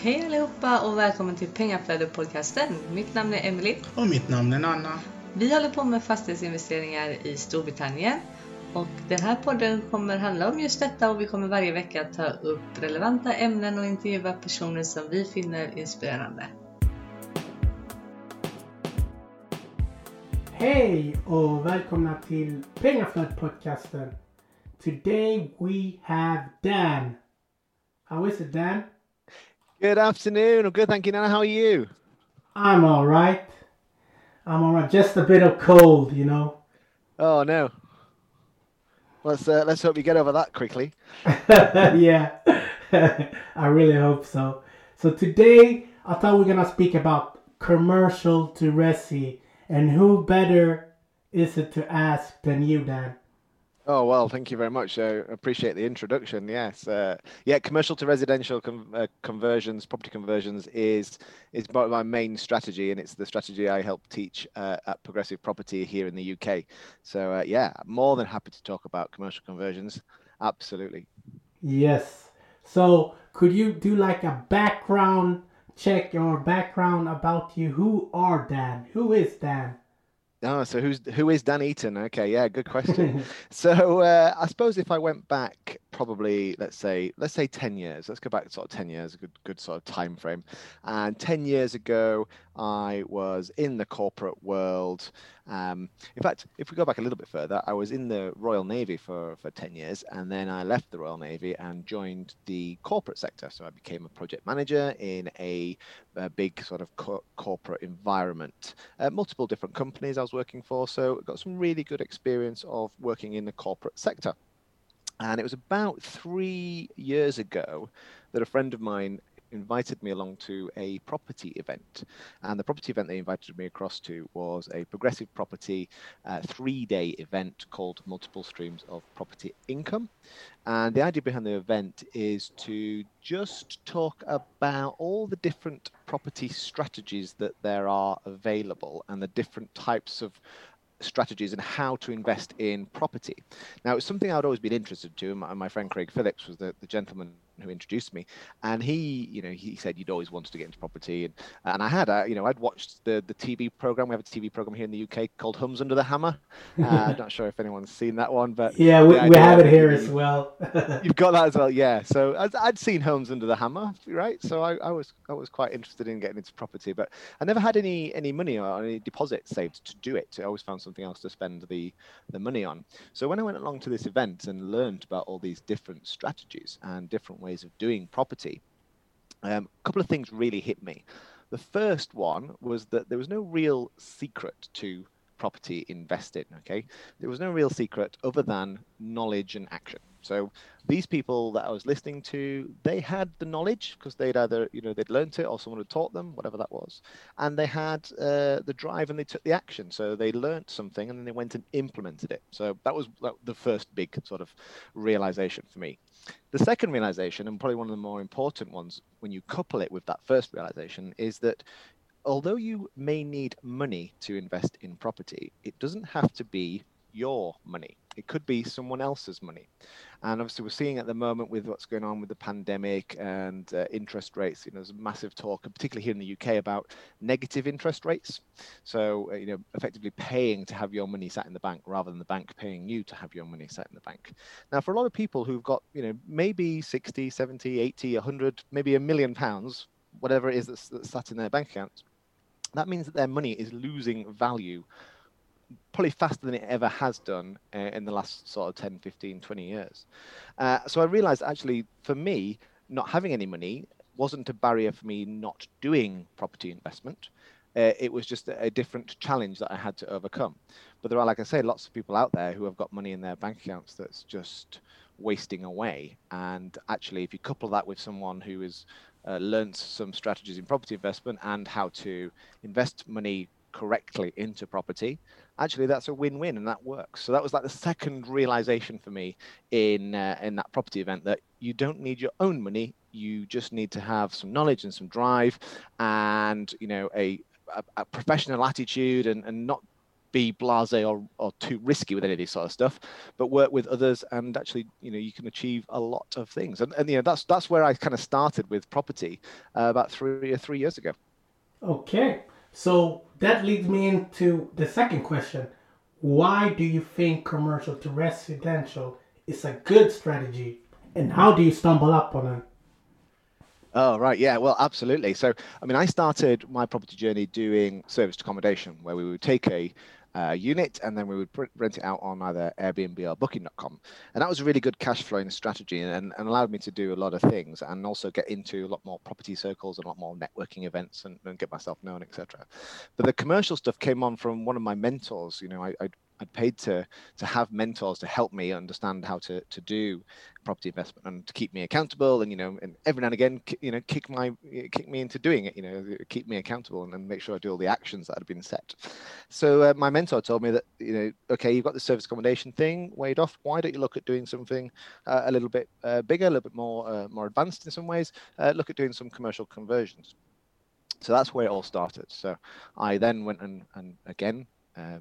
Hej allihopa och välkommen till Pengaflödet-podcasten. Mitt namn är Emily. Och mitt namn är Nanna. Vi håller på med fastighetsinvesteringar i Storbritannien. Och den här podden kommer handla om just detta och vi kommer varje vecka ta upp relevanta ämnen och intervjua personer som vi finner inspirerande. Hej och välkomna till Pengaflödet-podcasten. Today we have Dan. How is it Dan? Good afternoon. I'm good, thank you, Nana. How are you? I'm alright. I'm alright. Just a bit of cold, you know. Oh no. Let's uh, let's hope you get over that quickly. yeah, I really hope so. So today I thought we're gonna speak about commercial to resi, and who better is it to ask than you, Dan? Oh well, thank you very much. I appreciate the introduction. Yes, uh, yeah, commercial to residential com- uh, conversions, property conversions is is my main strategy, and it's the strategy I help teach uh, at Progressive Property here in the UK. So uh, yeah, more than happy to talk about commercial conversions. Absolutely. Yes. So could you do like a background check or background about you? Who are Dan? Who is Dan? Oh, so who's who is Dan Eaton? Okay, yeah, good question. so uh, I suppose if I went back, probably let's say let's say ten years. Let's go back sort of ten years, a good good sort of time frame. And ten years ago, I was in the corporate world. Um, in fact, if we go back a little bit further, I was in the Royal Navy for for ten years, and then I left the Royal Navy and joined the corporate sector. So I became a project manager in a, a big sort of co- corporate environment. Uh, multiple different companies I was working for, so got some really good experience of working in the corporate sector. And it was about three years ago that a friend of mine invited me along to a property event. And the property event they invited me across to was a progressive property uh, three day event called Multiple Streams of Property Income. And the idea behind the event is to just talk about all the different property strategies that there are available and the different types of strategies and how to invest in property. Now, it's something I'd always been interested to. My, my friend Craig Phillips was the, the gentleman who introduced me, and he, you know, he said you'd always wanted to get into property, and and I had, uh, you know, I'd watched the the TV program. We have a TV program here in the UK called Homes Under the Hammer. Uh, I'm not sure if anyone's seen that one, but yeah, we, we have it here as well. you've got that as well, yeah. So I'd, I'd seen Homes Under the Hammer, right? So I, I was I was quite interested in getting into property, but I never had any any money or any deposit saved to do it. I always found something else to spend the the money on. So when I went along to this event and learned about all these different strategies and different ways of doing property, um, a couple of things really hit me. The first one was that there was no real secret to property investing. Okay, there was no real secret other than knowledge and action. So these people that I was listening to, they had the knowledge because they'd either, you know, they'd learned it or someone had taught them, whatever that was, and they had uh, the drive and they took the action. So they learned something and then they went and implemented it. So that was the first big sort of realization for me. The second realization, and probably one of the more important ones when you couple it with that first realization, is that although you may need money to invest in property, it doesn't have to be your money. It could be someone else's money. And obviously, we're seeing at the moment with what's going on with the pandemic and uh, interest rates, you know, there's massive talk, particularly here in the UK, about negative interest rates. So, uh, you know, effectively paying to have your money sat in the bank rather than the bank paying you to have your money sat in the bank. Now, for a lot of people who've got, you know, maybe 60, 70, 80, 100, maybe a million pounds, whatever it is that's, that's sat in their bank account, that means that their money is losing value probably faster than it ever has done uh, in the last sort of 10, 15, 20 years. Uh, so I realized actually for me, not having any money wasn't a barrier for me not doing property investment. Uh, it was just a, different challenge that I had to overcome. But there are, like I say, lots of people out there who have got money in their bank accounts that's just wasting away. And actually, if you couple that with someone who has uh, learned some strategies in property investment and how to invest money correctly into property, actually that's a win-win and that works. So that was like the second realization for me in uh, in that property event that you don't need your own money, you just need to have some knowledge and some drive and you know a a, a professional attitude and, and not be blasé or, or too risky with any of this sort of stuff, but work with others and actually, you know, you can achieve a lot of things. And, and you know, that's that's where I kind of started with property uh, about three or three years ago. Okay, so that leads me into the second question: Why do you think commercial to residential is a good strategy, and how do you stumble up on it? Oh, right. Yeah. Well, absolutely. So, I mean, I started my property journey doing serviced accommodation where we would take a uh, unit and then we would rent it out on either Airbnb or Booking.com. And that was a really good cash flowing strategy and, and allowed me to do a lot of things and also get into a lot more property circles and a lot more networking events and, and get myself known, etc. But the commercial stuff came on from one of my mentors. You know, I, I I'd paid to to have mentors to help me understand how to to do property investment and to keep me accountable and you know and every now and again you know kick my kick me into doing it you know keep me accountable and, and make sure I do all the actions that had been set. So uh, my mentor told me that you know okay you've got the service accommodation thing weighed off why don't you look at doing something uh, a little bit uh, bigger a little bit more uh, more advanced in some ways uh, look at doing some commercial conversions. So that's where it all started. So I then went and, and again uh,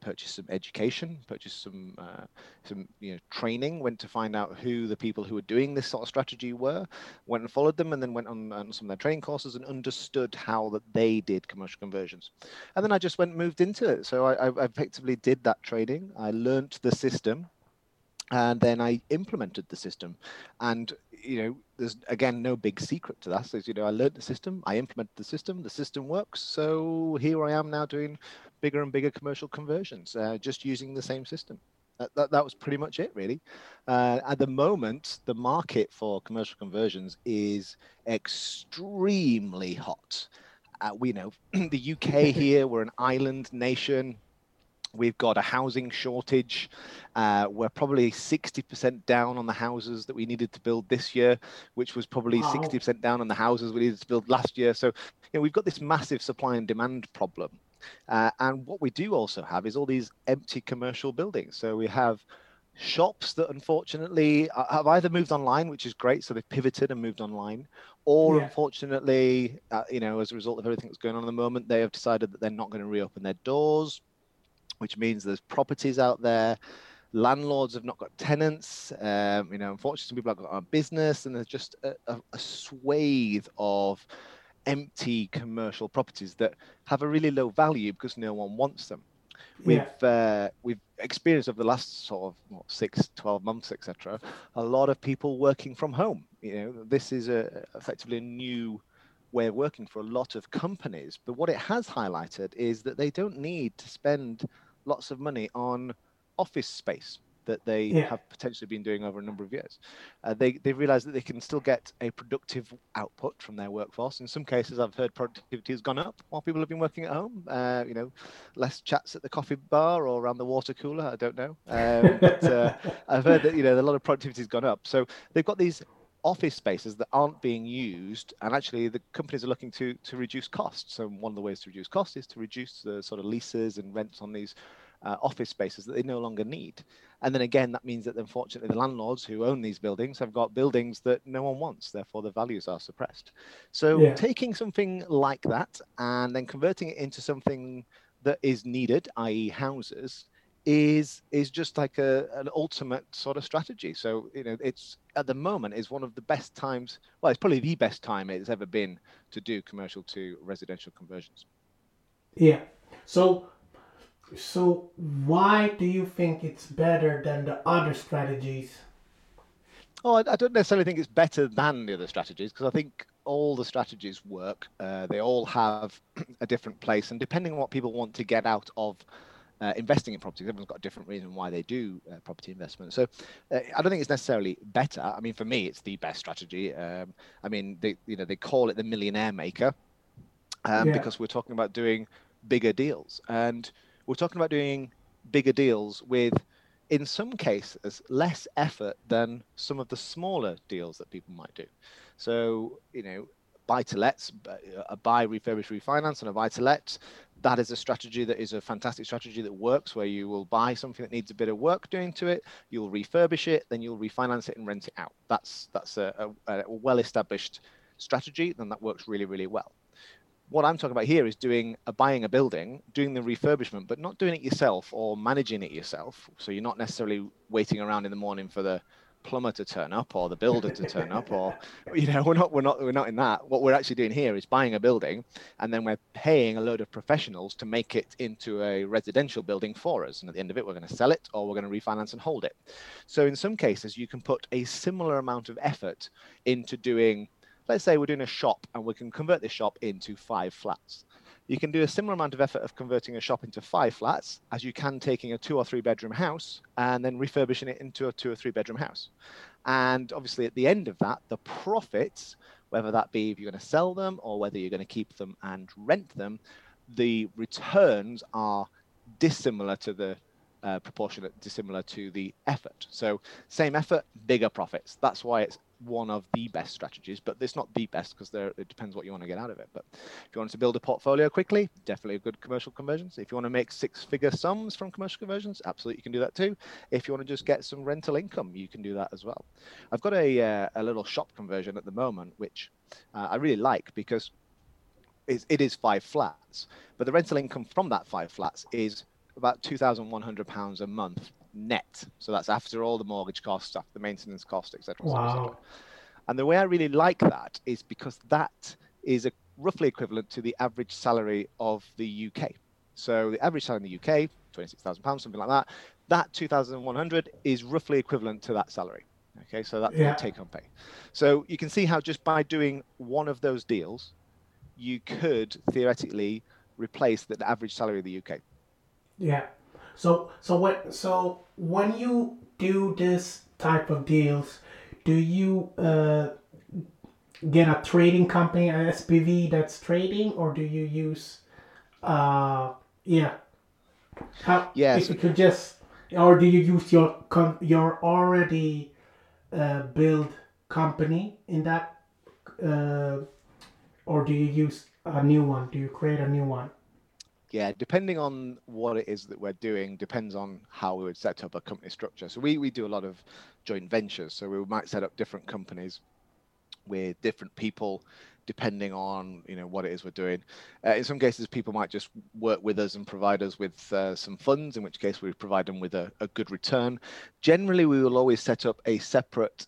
purchased some education, purchased some uh, some you know training, went to find out who the people who were doing this sort of strategy were, went and followed them, and then went on, on some of their training courses and understood how that they did commercial conversions, and then I just went moved into it. So I, I effectively did that training. I learned the system, and then I implemented the system. And you know, there's again no big secret to that. As you know, I learned the system, I implemented the system, the system works. So here I am now doing bigger and bigger commercial conversions, uh, just using the same system. That, that, that was pretty much it, really. Uh, at the moment, the market for commercial conversions is extremely hot. Uh, we know the UK here, we're an island nation We've got a housing shortage. Uh, we're probably 60% down on the houses that we needed to build this year, which was probably wow. 60% down on the houses we needed to build last year. So, you know, we've got this massive supply and demand problem. Uh, and what we do also have is all these empty commercial buildings. So we have shops that unfortunately uh, have either moved online, which is great, so they've pivoted and moved online, or yeah. unfortunately, uh, you know, as a result of everything that's going on at the moment, they have decided that they're not going to reopen their doors which means there's properties out there. Landlords have not got tenants. Um, you know, unfortunately, some people have got a business, and there's just a, a, a swathe of empty commercial properties that have a really low value because no one wants them. We've uh, we've experienced over the last sort of what, six, 12 months, etc. A lot of people working from home. You know, this is a, effectively a new way of working for a lot of companies. But what it has highlighted is that they don't need to spend lots of money on office space that they yeah. have potentially been doing over a number of years. Uh, they they realize that they can still get a productive output from their workforce. In some cases, I've heard productivity has gone up while people have been working at home. Uh, you know, less chats at the coffee bar or around the water cooler. I don't know, um, but uh, I've heard that you know a lot of productivity has gone up. So they've got these office spaces that aren't being used and actually the companies are looking to to reduce costs. And one of the ways to reduce costs is to reduce the sort of leases and rents on these uh, office spaces that they no longer need. And then again that means that unfortunately the landlords who own these buildings have got buildings that no one wants. Therefore the values are suppressed. So yeah. taking something like that and then converting it into something that is needed i.e houses is is just like a an ultimate sort of strategy. So you know, it's at the moment is one of the best times. Well, it's probably the best time it's ever been to do commercial to residential conversions. Yeah. So so why do you think it's better than the other strategies? Oh, I, I don't necessarily think it's better than the other strategies because I think all the strategies work. Uh, they all have a different place, and depending on what people want to get out of uh, investing in property. Everyone's got a different reason why they do uh, property investment. So uh, I don't think it's necessarily better. I mean, for me, it's the best strategy. Um, I mean, they you know they call it the millionaire maker um, yeah. because we're talking about doing bigger deals, and we're talking about doing bigger deals with, in some cases, less effort than some of the smaller deals that people might do. So you know buy to lets, uh, a buy, refurbish, refinance, and a buy to let. That is a strategy that is a fantastic strategy that works where you will buy something that needs a bit of work doing to it you'll refurbish it then you'll refinance it and rent it out. That's that's a, a, a well established strategy then that works really really well. What I'm talking about here is doing a buying a building, doing the refurbishment, but not doing it yourself or managing it yourself. So you're not necessarily waiting around in the morning for the plumber to turn up or the builder to turn up or you know we're not we're not we're not in that. What we're actually doing here is buying a building and then we're paying a load of professionals to make it into a residential building for us. And at the end of it we're going to sell it or we're going to refinance and hold it. So in some cases you can put a similar amount of effort into doing let's say we're doing a shop and we can convert this shop into five flats you can do a similar amount of effort of converting a shop into five flats as you can taking a two or three bedroom house and then refurbishing it into a two or three bedroom house. And obviously, at the end of that, the profits, whether that be if you're going to sell them or whether you're going to keep them and rent them, the returns are dissimilar to the uh, proportionate dissimilar to the effort. So same effort, bigger profits. That's why it's one of the best strategies, but it's not the best because it depends what you want to get out of it. But if you want to build a portfolio quickly, definitely a good commercial conversions. If you want to make six figure sums from commercial conversions, absolutely you can do that too. If you want to just get some rental income, you can do that as well. I've got a, uh, a little shop conversion at the moment, which uh, I really like because it is five flats, but the rental income from that five flats is about £2,100 a month net. So that's after all the mortgage costs, after the maintenance cost, etc. Wow. And the way I really like that is because that is a, roughly equivalent to the average salary of the UK. So the average salary in the UK, £26,000, something like that, that 2,100 is roughly equivalent to that salary. Okay, so that's yeah. take home pay. So you can see how just by doing one of those deals, you could theoretically replace the average salary of the UK. Yeah. So so what so when you do this type of deals, do you uh, get a trading company, an SPV that's trading, or do you use uh yeah? How, yeah, if you could just or do you use your con- your already uh, build company in that uh, or do you use a new one? Do you create a new one? Yeah, depending on what it is that we're doing, depends on how we would set up a company structure. So we, we do a lot of joint ventures. So we might set up different companies with different people, depending on you know what it is we're doing. Uh, in some cases, people might just work with us and provide us with uh, some funds, in which case we provide them with a, a good return. Generally, we will always set up a separate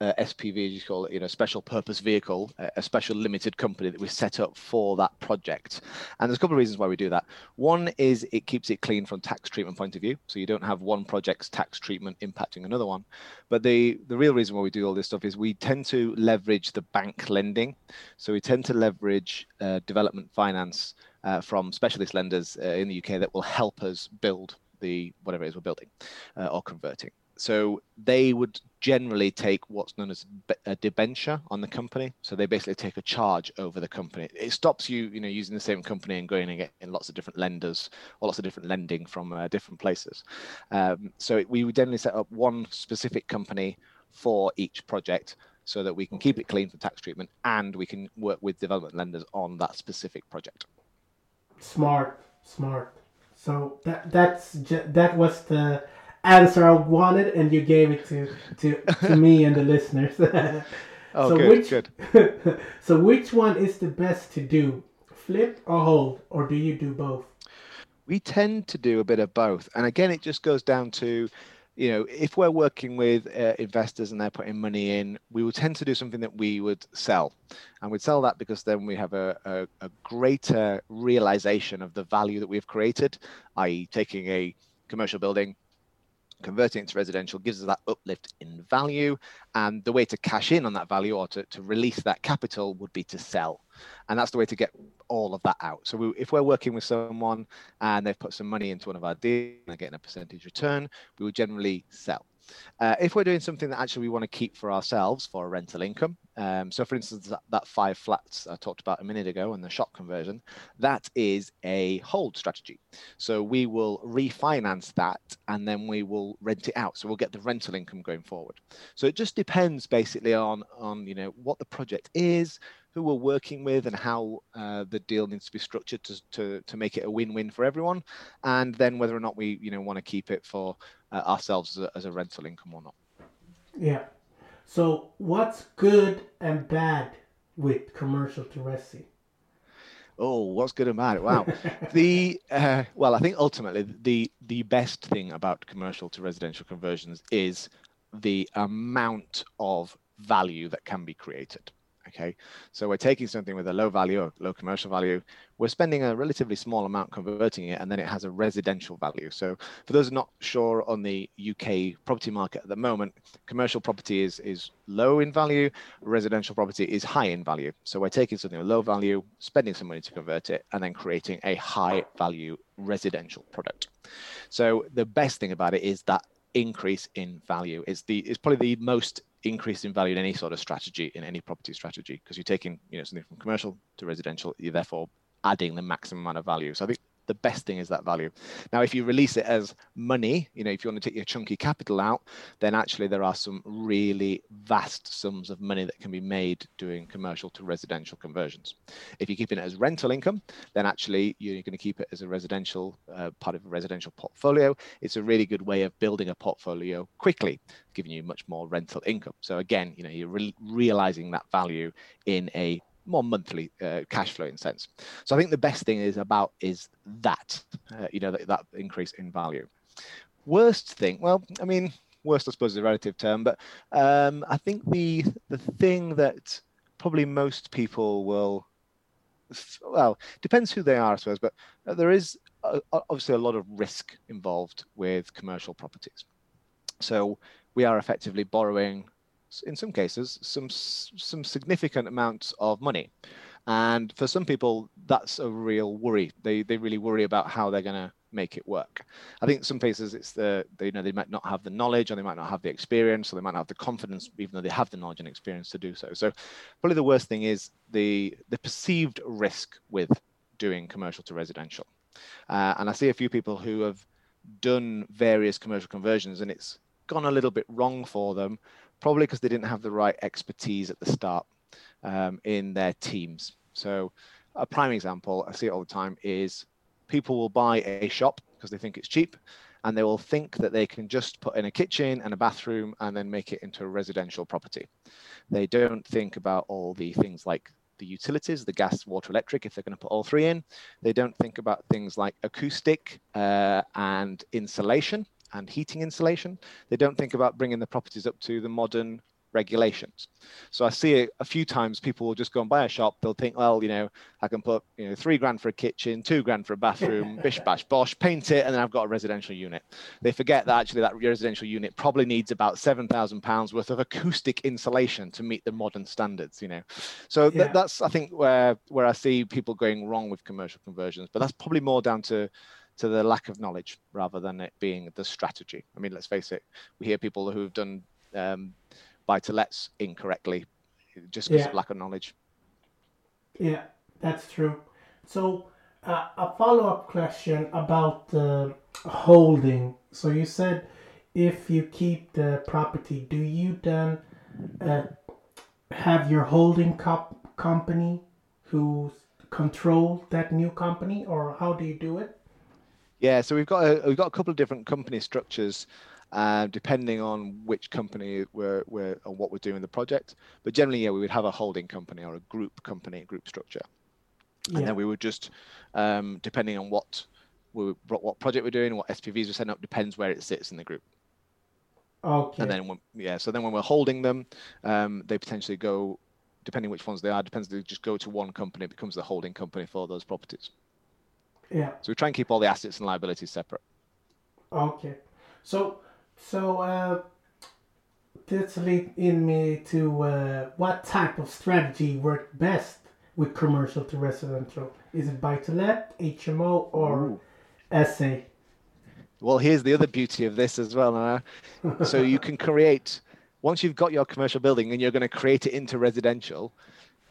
uh, SPV, as you call it, you know, special purpose vehicle, a special limited company that we set up for that project. And there's a couple of reasons why we do that. One is it keeps it clean from tax treatment point of view, so you don't have one project's tax treatment impacting another one. But the the real reason why we do all this stuff is we tend to leverage the bank lending, so we tend to leverage uh, development finance uh, from specialist lenders uh, in the UK that will help us build the whatever it is we're building uh, or converting so they would generally take what's known as a debenture on the company. So they basically take a charge over the company. It stops you, you know, using the same company and going and getting lots of different lenders or lots of different lending from uh, different places. Um, so we would generally set up one specific company for each project so that we can keep it clean for tax treatment and we can work with development lenders on that specific project. Smart, smart. So that that's that was the answer I wanted, and you gave it to to, to me and the listeners. oh, so good, which, good. so which one is the best to do, flip or hold, or do you do both? We tend to do a bit of both, and again, it just goes down to you know, if we're working with uh, investors and they're putting money in, we will tend to do something that we would sell. And we'd sell that because then we have a, a, a greater realization of the value that we've created, i.e., taking a commercial building, converting it to residential gives us that uplift in value. And the way to cash in on that value or to, to release that capital would be to sell. And that's the way to get all of that out. So we, if we're working with someone and they've put some money into one of our deals and they're getting a percentage return, we would generally sell. Uh, if we're doing something that actually we want to keep for ourselves for a rental income, um, so for instance, that, that, five flats I talked about a minute ago and the shop conversion, that is a hold strategy. So we will refinance that and then we will rent it out. So we'll get the rental income going forward. So it just depends basically on, on you know, what the project is, who we're working with and how uh, the deal needs to be structured to, to, to make it a win-win for everyone. And then whether or not we, you know, want to keep it for uh, ourselves as a, as a rental income or not. Yeah. So what's good and bad with commercial to resi? Oh, what's good and bad? Wow. the uh, well, I think ultimately the the best thing about commercial to residential conversions is the amount of value that can be created. Okay, so we're taking something with a low value or low commercial value, we're spending a relatively small amount converting it, and then it has a residential value. So for those not sure on the UK property market at the moment, commercial property is is low in value, residential property is high in value. So we're taking something with low value, spending some money to convert it, and then creating a high value residential product. So the best thing about it is that increase in value. It's the it's probably the most increase in value in any sort of strategy in any property strategy because you're taking you know something from commercial to residential you're therefore adding the maximum amount of value so i think the best thing is that value. Now, if you release it as money, you know, if you want to take your chunky capital out, then actually there are some really vast sums of money that can be made doing commercial to residential conversions. If you're keeping it as rental income, then actually you're going to keep it as a residential uh, part of a residential portfolio. It's a really good way of building a portfolio quickly, giving you much more rental income. So again, you know, you're re- realizing that value in a more monthly uh, cash flow in sense. So I think the best thing is about is that uh, you know that, that increase in value. Worst thing, well, I mean, worst I suppose is a relative term, but um, I think the the thing that probably most people will well depends who they are, I suppose, but there is a, obviously a lot of risk involved with commercial properties. So we are effectively borrowing in some cases some some significant amounts of money. And for some people that's a real worry. They they really worry about how they're going to make it work. I think some cases it's the they, you know they might not have the knowledge or they might not have the experience or they might not have the confidence even though they have the knowledge and experience to do so. So probably the worst thing is the the perceived risk with doing commercial to residential. Uh, and i see a few people who have done various commercial conversions and it's gone a little bit wrong for them probably because they didn't have the right expertise at the start um, in their teams. So a prime example, I see it all the time, is people will buy a shop because they think it's cheap and they will think that they can just put in a kitchen and a bathroom and then make it into a residential property. They don't think about all the things like the utilities, the gas, water, electric, if they're going to put all three in. They don't think about things like acoustic uh, and insulation and heating insulation. They don't think about bringing the properties up to the modern regulations. So I see it a few times people will just go and buy a shop. They'll think, well, you know, I can put, you know, three grand for a kitchen, two grand for a bathroom, bish bash bosh, paint it, and then I've got a residential unit. They forget that actually that residential unit probably needs about seven thousand pounds worth of acoustic insulation to meet the modern standards, you know. So yeah. that's I think where where I see people going wrong with commercial conversions, but that's probably more down to to the lack of knowledge rather than it being the strategy. I mean, let's face it, we hear people who've done um, buy to lets incorrectly just because yeah. of lack of knowledge. Yeah, that's true. So, uh, a follow up question about uh, holding. So, you said if you keep the property, do you then uh, have your holding cop- company who control that new company, or how do you do it? Yeah, so we've got a, we've got a couple of different company structures, uh, depending on which company we're, we're what we're doing the project. But generally, yeah, we would have a holding company or a group company, group structure, yeah. and then we would just, um, depending on what we what project we're doing, what SPVs we're setting up, depends where it sits in the group. Okay. And then when, yeah, so then when we're holding them, um, they potentially go, depending which ones they are, depends. They just go to one company, it becomes the holding company for those properties. Yeah. So we try and keep all the assets and liabilities separate. Okay. So so uh, this leads in me to uh, what type of strategy worked best with commercial to residential? Is it buy to let, HMO, or Ooh. SA? Well, here's the other beauty of this as well. so you can create once you've got your commercial building and you're going to create it into residential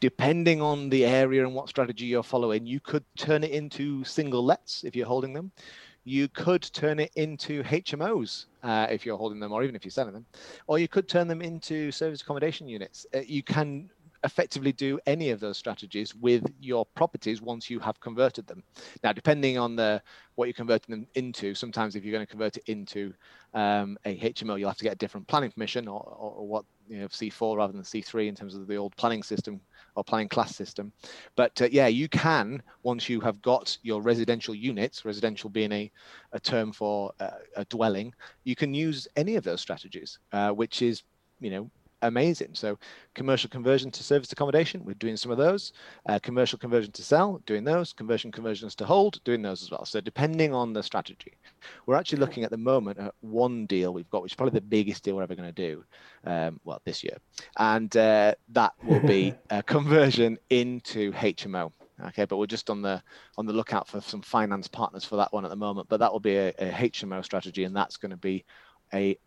depending on the area and what strategy you're following, you could turn it into single lets if you're holding them. You could turn it into HMOs uh, if you're holding them, or even if you're selling them, or you could turn them into service accommodation units. Uh, you can effectively do any of those strategies with your properties once you have converted them. Now, depending on the what you're converting them into, sometimes if you're going to convert it into um, a HMO, you'll have to get a different planning permission or, or, what you know C4 rather than C3 in terms of the old planning system or planning class system. But uh, yeah, you can once you have got your residential units, residential being a, a term for uh, a dwelling, you can use any of those strategies, uh, which is you know amazing. So commercial conversion to service accommodation, we're doing some of those. Uh, commercial conversion to sell, doing those. Conversion conversions to hold, doing those as well. So depending on the strategy, we're actually looking at the moment at one deal we've got, which is probably the biggest deal we're ever going to do, um, well, this year. And uh, that will be a conversion into HMO. Okay, but we're just on the on the lookout for some finance partners for that one at the moment. But that will be a, a HMO strategy, and that's going to be a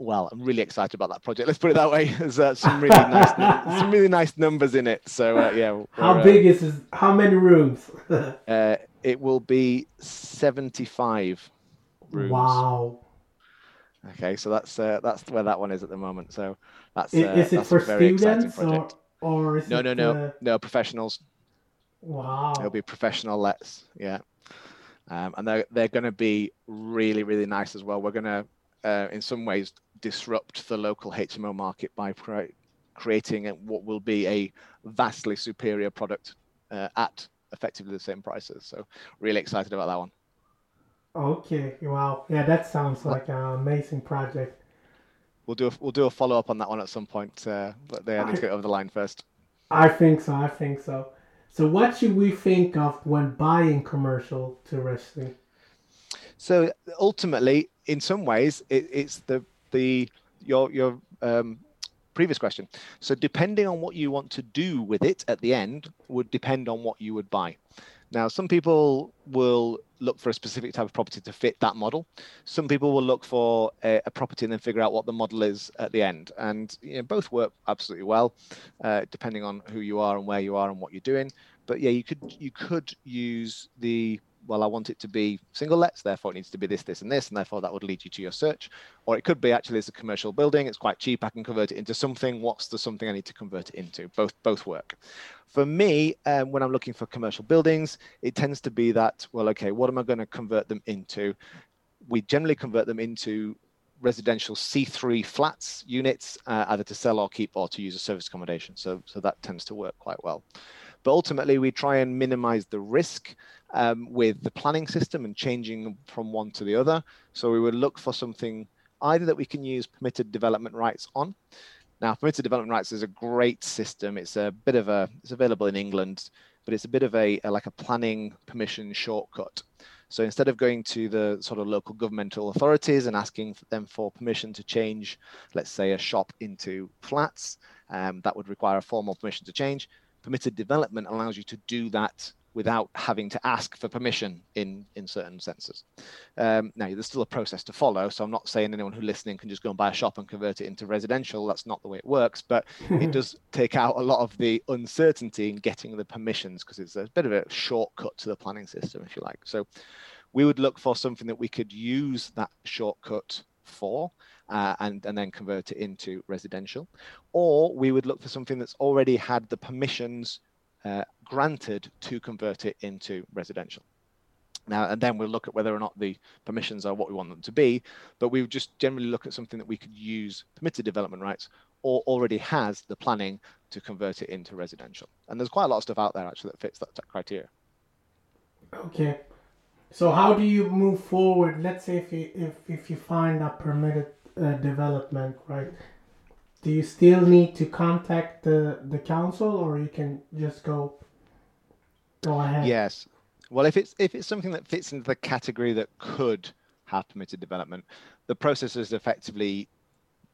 well, I'm really excited about that project. Let's put it that way. There's uh, some really nice, some really nice numbers in it. So uh, yeah. How big uh, is this? How many rooms? Uh, it will be 75 rooms. Wow. Okay, so that's uh, that's where that one is at the moment. So that's is, it that's for students or or no no no no professionals. Wow. It'll be professional lets. Yeah. Um, and they're they're going to be really really nice as well. We're going to uh, in some ways disrupt the local HMO market by creating what will be a vastly superior product uh, at effectively the same prices. So really excited about that one. Okay, wow, yeah, that sounds like an amazing project. We'll do a, we'll do a follow up on that one at some point, uh, but they need to get over the line first. I think so. I think so. So, what should we think of when buying commercial to wrestling? So ultimately, in some ways, it, it's the the your your um, previous question. So depending on what you want to do with it at the end would depend on what you would buy. Now, some people will look for a specific type of property to fit that model. Some people will look for a, a property and then figure out what the model is at the end. And you know, both work absolutely well, uh, depending on who you are and where you are and what you're doing. But yeah, you could you could use the well, I want it to be single lets, therefore it needs to be this, this, and this, and therefore that would lead you to your search. Or it could be actually it's a commercial building, it's quite cheap, I can convert it into something. What's the something I need to convert it into? Both both work. For me, um, when I'm looking for commercial buildings, it tends to be that, well, okay, what am I going to convert them into? We generally convert them into residential C3 flats units, uh, either to sell or keep or to use as service accommodation. So, so that tends to work quite well. But ultimately, we try and minimize the risk um, with the planning system and changing from one to the other. So we would look for something either that we can use permitted development rights on. Now, permitted development rights is a great system. It's a bit of a, it's available in England, but it's a bit of a, a like a planning permission shortcut. So instead of going to the sort of local governmental authorities and asking them for permission to change, let's say, a shop into flats, um, that would require a formal permission to change permitted development allows you to do that without having to ask for permission in in certain senses. Um, now, there's still a process to follow, so I'm not saying anyone who's listening can just go and buy a shop and convert it into residential. That's not the way it works, but it does take out a lot of the uncertainty in getting the permissions because it's a bit of a shortcut to the planning system, if you like. So, we would look for something that we could use that shortcut for uh, and, and then convert it into residential. Or we would look for something that's already had the permissions uh, granted to convert it into residential. Now, and then we'll look at whether or not the permissions are what we want them to be, but we would just generally look at something that we could use permitted development rights or already has the planning to convert it into residential. And there's quite a lot of stuff out there actually that fits that, that criteria. Okay. So how do you move forward? Let's say if you if, if you find a permitted uh, development, right? Do you still need to contact the the council, or you can just go go ahead? Yes. Well, if it's if it's something that fits into the category that could have permitted development, the process is effectively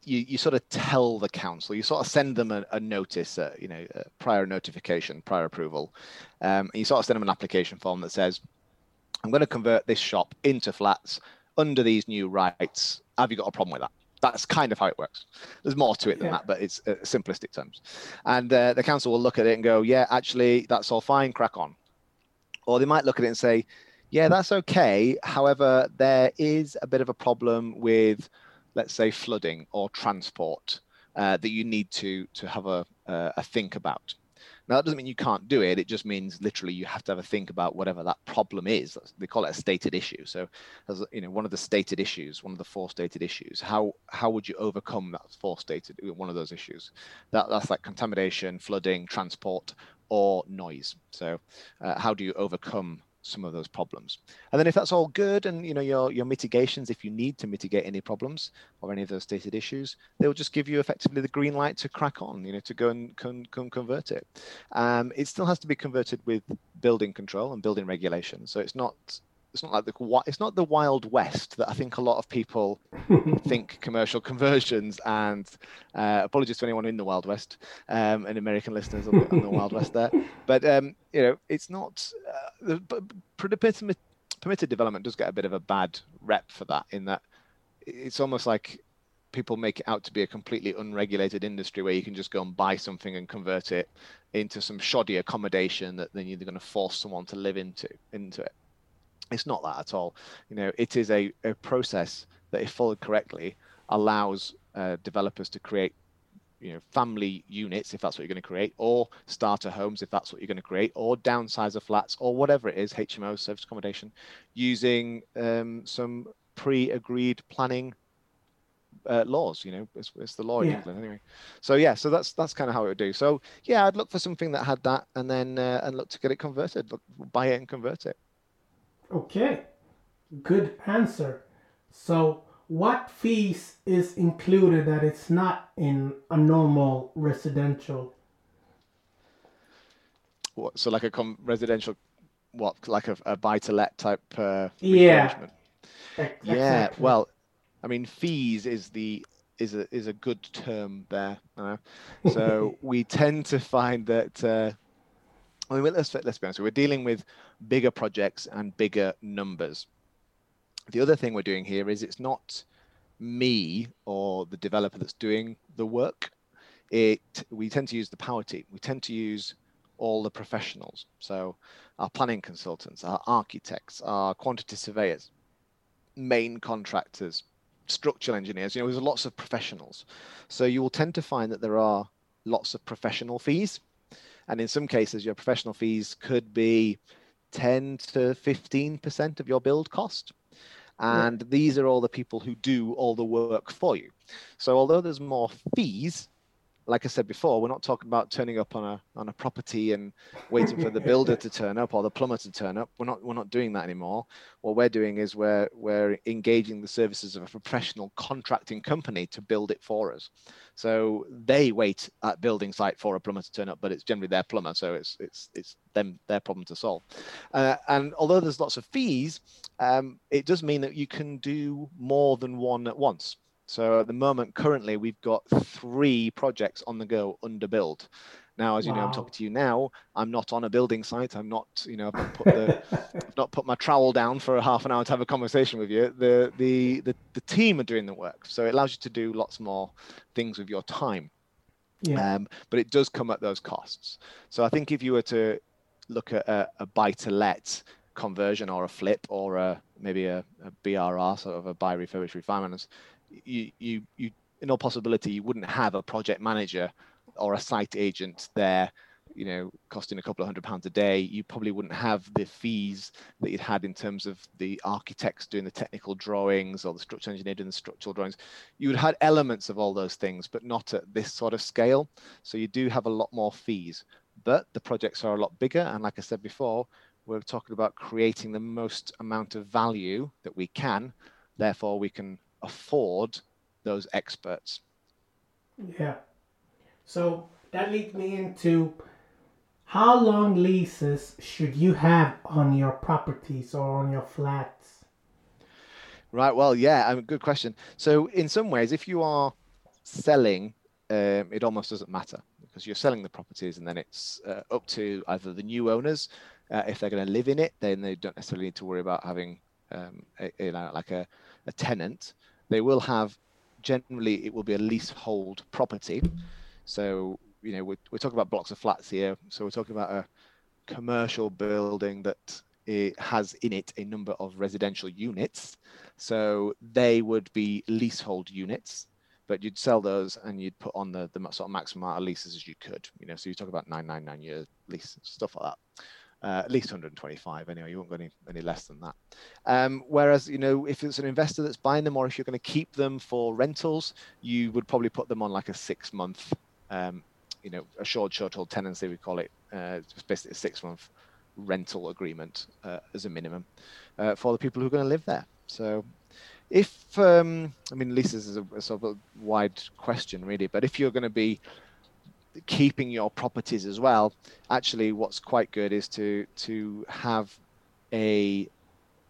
you, you sort of tell the council, you sort of send them a, a notice, uh, you know, prior notification, prior approval, um, and you sort of send them an application form that says, I'm going to convert this shop into flats under these new rights. Have you got a problem with that? That's kind of how it works. There's more to it than yeah. that, but it's uh, simplistic terms. And uh, the council will look at it and go, yeah, actually, that's all fine, crack on. Or they might look at it and say, yeah, that's okay. However, there is a bit of a problem with, let's say, flooding or transport uh, that you need to to have a a think about. Now that doesn't mean you can't do it. It just means literally you have to have a think about whatever that problem is. They call it a stated issue. So, as you know, one of the stated issues, one of the four stated issues, how how would you overcome that four stated one of those issues? That that's like contamination, flooding, transport, or noise. So, uh, how do you overcome some of those problems. And then if that's all good and you know your your mitigations, if you need to mitigate any problems or any of those stated issues, they'll just give you effectively the green light to crack on, you know, to go and con, con convert it. Um, it still has to be converted with building control and building regulation. So it's not it's not like the it's not the wild west that I think a lot of people think commercial conversions. And uh, apologies to anyone in the wild west um, and American listeners on the, on the wild west there, but um, you know it's not. Uh, permitted, permitted development does get a bit of a bad rep for that. In that it's almost like people make it out to be a completely unregulated industry where you can just go and buy something and convert it into some shoddy accommodation that then you're going to force someone to live into into it it's not that at all. You know, it is a, a process that, if followed correctly, allows uh, developers to create, you know, family units if that's what you're going to create, or starter homes if that's what you're going to create, or downsizer flats, or whatever it is, HMO, service accommodation, using um, some pre-agreed planning uh, laws. You know, it's, it's the law in. England anyway. So yeah, so that's that's kind of how it would do. So yeah, I'd look for something that had that, and then uh, and look to get it converted, look, buy it and convert it. Okay, good answer. So, what fees is included that it's not in a normal residential? What, so, like a com- residential, what, like a, a buy to let type uh, yeah. Exactly. Yeah, well, I mean, fees is the is a is a good term there. Uh, so we tend to find that uh, I mean, let's let's be honest. We're dealing with bigger projects and bigger numbers. The other thing we're doing here is it's not me or the developer that's doing the work. It we tend to use the power team. We tend to use all the professionals. So our planning consultants, our architects, our quantity surveyors, main contractors, structural engineers. You know, there's lots of professionals. So you will tend to find that there are lots of professional fees and in some cases, your professional fees could be 10 to 15% of your build cost. And yeah. these are all the people who do all the work for you. So although there's more fees, like I said before, we're not talking about turning up on a on a property and waiting for the builder to turn up or the plumber to turn up. We're not we're not doing that anymore. What we're doing is we're we're engaging the services of a professional contracting company to build it for us. So they wait at building site for a plumber to turn up, but it's generally their plumber, so it's it's it's them their problem to solve. Uh, and although there's lots of fees, um, it does mean that you can do more than one at once. So at the moment, currently, we've got three projects on the go under build. Now, as you wow. know, I'm talking to you now. I'm not on a building site. I'm not, you know, I've, put the, I've not put my trowel down for a half an hour to have a conversation with you. The, the the the team are doing the work, so it allows you to do lots more things with your time. Yeah. Um, but it does come at those costs. So I think if you were to look at a, a buy to let conversion or a flip or a maybe a, a BRR, sort of a buy refurbish refinance, you, you, you, in all possibility, you wouldn't have a project manager or a site agent there, you know, costing a couple of hundred pounds a day. You probably wouldn't have the fees that you'd had in terms of the architects doing the technical drawings or the structural engineer doing the structural drawings. You would have had elements of all those things, but not at this sort of scale. So you do have a lot more fees, but the projects are a lot bigger. And like I said before, we're talking about creating the most amount of value that we can. Therefore, we can afford those experts. Yeah. So that leads me into how long leases should you have on your properties or on your flats? Right. Well, yeah, um, good question. So, in some ways, if you are selling, um, it almost doesn't matter because you're selling the properties, and then it's uh, up to either the new owners, uh, if they're going to live in it, then they don't necessarily need to worry about having, um, a, you know, like a, a tenant, they will have generally it will be a leasehold property. So you know we're, we're talking about blocks of flats here. So we're talking about a commercial building that it has in it a number of residential units. So they would be leasehold units. but you'd sell those and you'd put on the the sort of maximum amount of leases as you could. You know, so you talk about nine nine nine year lease stuff like that. Uh, at least 125 anyway. You won't go any any less than that. Um, whereas you know, if it's an investor that's buying them, or if you're going to keep them for rentals, you would probably put them on like a six month, um, you know, a short short hold tenancy we call it. Uh, it's basically a six month rental agreement uh, as a minimum uh, for the people who are going to live there. So if um, I mean leases is a, a sort of a wide question really, but if you're going to be keeping your properties as well, actually what's quite good is to to have a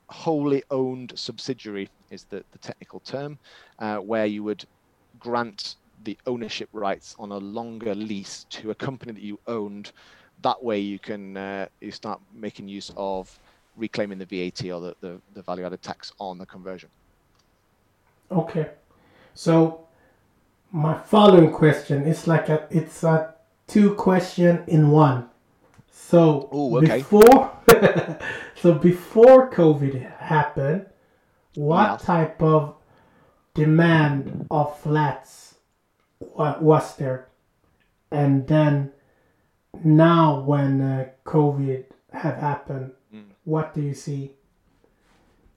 wholly owned subsidiary is the, the technical term, uh, where you would grant the ownership rights on a longer lease to a company that you owned. That way you can uh, you start making use of reclaiming the VAT or the, the, the value added tax on the conversion. Okay. So my following question is like a it's a two question in one. So Ooh, okay. before so before COVID happened, what type of demand of flats wa- was there? And then now when uh, COVID have happened, Mm. what do you see?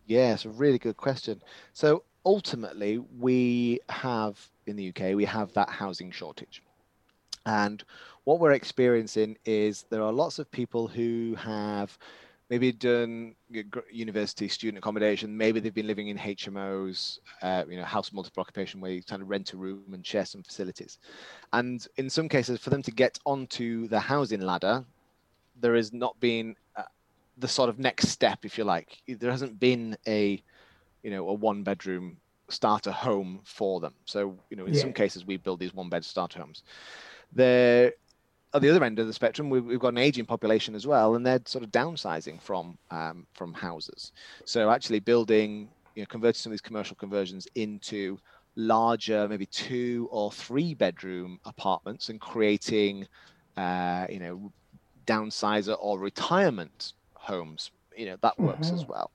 Yeah, it's a really good question. So ultimately, we have in the UK, we have that housing shortage. And what we're experiencing is there are lots of people who have maybe done university student accommodation. Maybe they've been living in HMOs, uh, you know, house multiple occupation, where you kind of rent a room and share some facilities. And in some cases, for them to get onto the housing ladder, there has not been uh, the sort of next step, if you like. There hasn't been a, you know, a one bedroom starter home for them. So, you know, in Yeah. some cases, we build these one bed starter homes. They're at the other end of the spectrum, we've, we've got an aging population as well, and they're sort of downsizing from um, from houses. So actually building, you know, converting some of these commercial conversions into larger, maybe two or three bedroom apartments, and creating, uh, you know, downsizer or retirement homes. You know, that works as Mhm. well.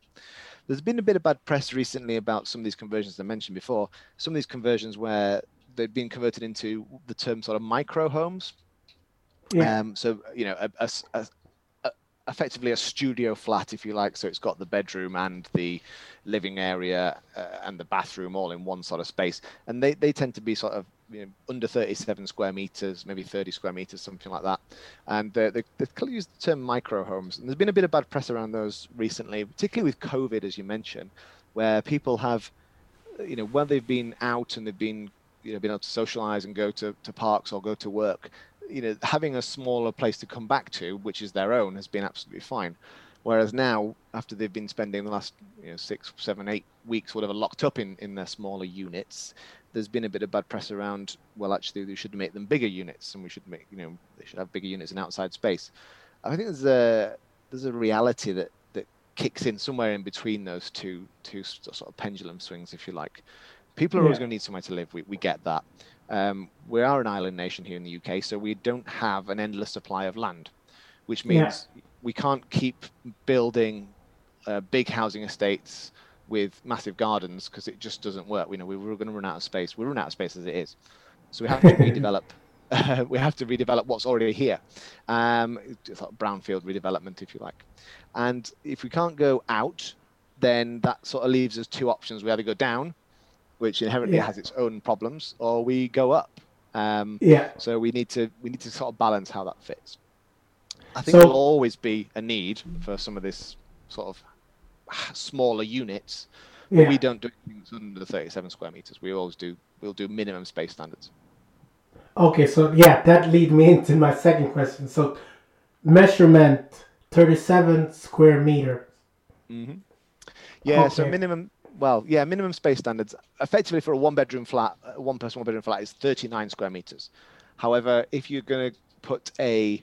There's been a bit of bad press recently about some of these conversions I mentioned before. Some of these conversions where they've been converted into the term sort of micro homes. Yeah. Um, so you know, a, a a- effectively a studio flat, if you like. So it's got the bedroom and the living area uh, and the bathroom all in one sort of space, and they they tend to be sort of you know, under 37 square meters, maybe 30 square meters, something like that. And they they they clearly use the term micro homes. And there's been a bit of bad press around those recently, particularly with COVID, as you mentioned, where people have, you know, when they've been out and they've been you know been able to socialize and go to, to parks or go to work you know having a smaller place to come back to which is their own has been absolutely fine whereas now after they've been spending the last you know six seven eight weeks whatever locked up in in their smaller units there's been a bit of bad press around well actually we should make them bigger units and we should make you know they should have bigger units in outside space. I think there's a there's a reality that that kicks in somewhere in between those two two sort of pendulum swings if you like. People are always going to need somewhere to live. We, we get that. Um, we are an island nation here in the UK, so we don't have an endless supply of land, which Yeah. means we can't keep building uh, big housing estates with massive gardens because it just doesn't work. We know we we're going to run out of space. We're run out of space as it is, so we have to redevelop. we have to redevelop what's already here, um, it's like brownfield redevelopment, if you like. And if we can't go out, then that sort of leaves us two options. We either go down, which inherently Yeah. has its own problems, or we go up. Um, Yeah. so we need to we need to sort of balance how that fits. I think So- there'll always be a need for some of this sort of smaller units. But Yeah. we don't do things under 37 square meters. We always do we'll do minimum space standards. Okay, so yeah, that lead me into my second question. So, measurement 37 square meter. hmm Yeah, so minimum well, yeah, minimum space standards effectively for a one bedroom flat, one person one bedroom flat is 39 square meters. However, if you're going to put a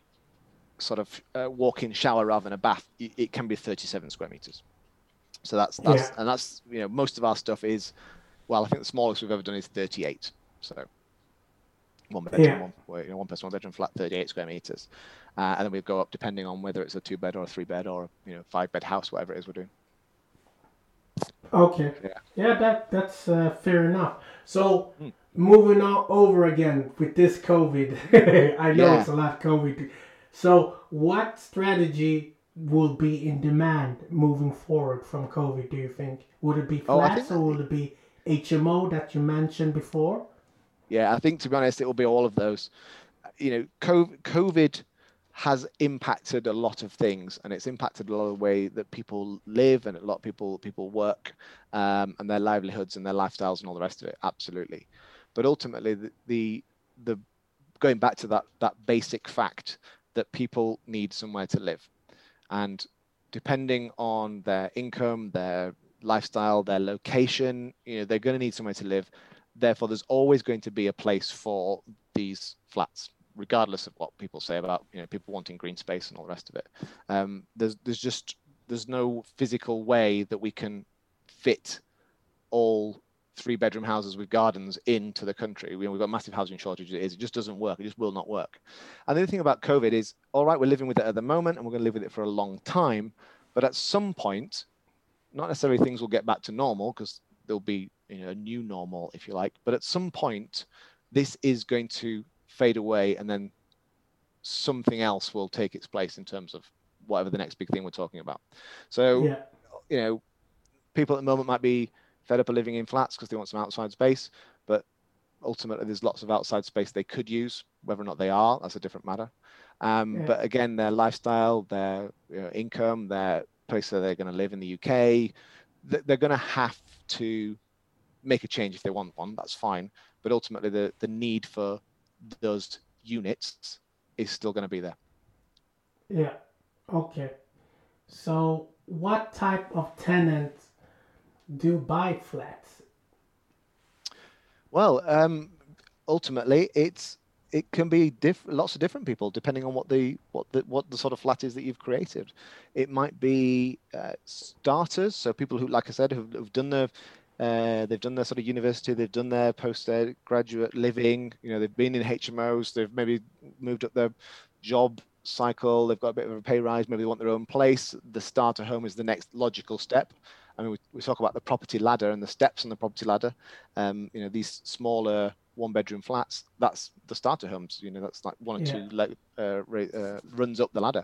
sort of uh, walk-in shower rather than a bath, it, it can be 37 square meters. So that's that's Yeah. and that's you know most of our stuff is well, I think the smallest we've ever done is 38. So one bedroom, Yeah. one, you know, one person, one bedroom flat, 38 square meters, uh, and then we go up depending on whether it's a two bed or a three bed or you know five bed house, whatever it is we're doing. Okay. Yeah. Yeah, that that's uh, fair enough. So, Hmm. moving on over again with this COVID. I know Yeah. it's a lot COVID. So, what strategy will be in demand moving forward from COVID? Do you think would it be Oh, flats think- or will it be HMO that you mentioned before? Yeah, I think to be honest, it will be all of those. You know, COVID has impacted a lot of things, and it's impacted a lot of the way that people live and a lot of people people work, um, and their livelihoods and their lifestyles and all the rest of it. Absolutely, but ultimately, the the, the going back to that that basic fact that people need somewhere to live, and depending on their income, their lifestyle, their location, you know, they're going to need somewhere to live. Therefore there's always going to be a place for these flats regardless of what people say about you know people wanting green space and all the rest of it. Um, there's there's just there's no physical way that we can fit all three bedroom houses with gardens into the country we, we've got massive housing shortages. it is it just doesn't work it just will not work and the other thing about covid is all right we're living with it at the moment and we're going to live with it for a long time but at some point not necessarily things will get back to normal because there'll be you know, a new normal, if you like. But at some point, this is going to fade away, and then something else will take its place in terms of whatever the next big thing we're talking about. So, Yeah. you know, people at the moment might be fed up of living in flats because they want some outside space, but ultimately there's lots of outside space they could use. Whether or not they are, that's a different matter. Um, Yeah. But again, their lifestyle, their you know, income, their place that they're going to live in the UK, th- they're going to have to make a change if they want one. That's fine. But ultimately, the the need for those units is still going to be there. Yeah. Okay. So, what type of tenants do buy flats? Well, um, ultimately, it's it can be diff- lots of different people depending on what the what the what the sort of flat is that you've created. It might be uh, starters, so people who, like I said, have, have done their uh, they've done their sort of university, they've done their postgraduate living. You know, they've been in HMOs, they've maybe moved up their job cycle, they've got a bit of a pay rise, maybe they want their own place. The starter home is the next logical step. I mean, we, we talk about the property ladder and the steps on the property ladder. Um, you know, these smaller one bedroom flats, that's the starter homes. You know, that's like one or Yeah. two le- uh, ra- uh, runs up the ladder.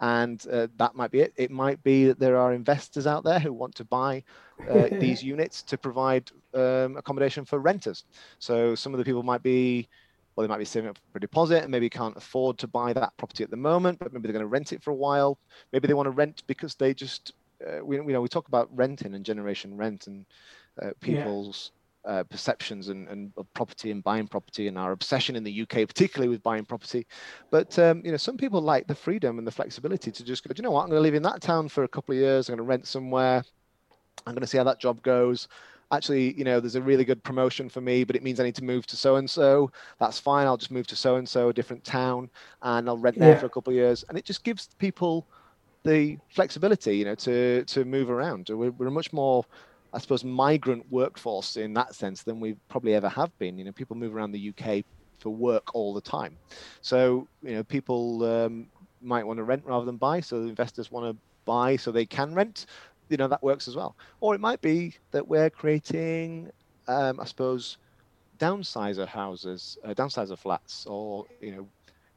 And uh, that might be it. It might be that there are investors out there who want to buy uh, these units to provide um, accommodation for renters. So some of the people might be, well, they might be saving up for a deposit and maybe can't afford to buy that property at the moment, but maybe they're going to rent it for a while. Maybe they want to rent because they just, uh, we, you know, we talk about renting and generation rent and uh, people's uh, perceptions and, and of property and buying property and our obsession in the UK, particularly with buying property. But um, you know, some people like the freedom and the flexibility to just go. Do you know what? I'm going to live in that town for a couple of years. I'm going to rent somewhere. I'm going to see how that job goes. Actually, you know, there's a really good promotion for me, but it means I need to move to so and so. That's fine. I'll just move to so and so, a different town, and I'll rent there Yeah. for a couple of years. And it just gives people the flexibility, you know, to to move around. We're, we're a much more, I suppose, migrant workforce in that sense than we probably ever have been. You know, people move around the UK for work all the time, so you know, people um, might want to rent rather than buy. So investors want to buy so they can rent. You know, that works as well. Or it might be that we're creating, um, I suppose, downsizer houses, uh, downsizer flats, or you know,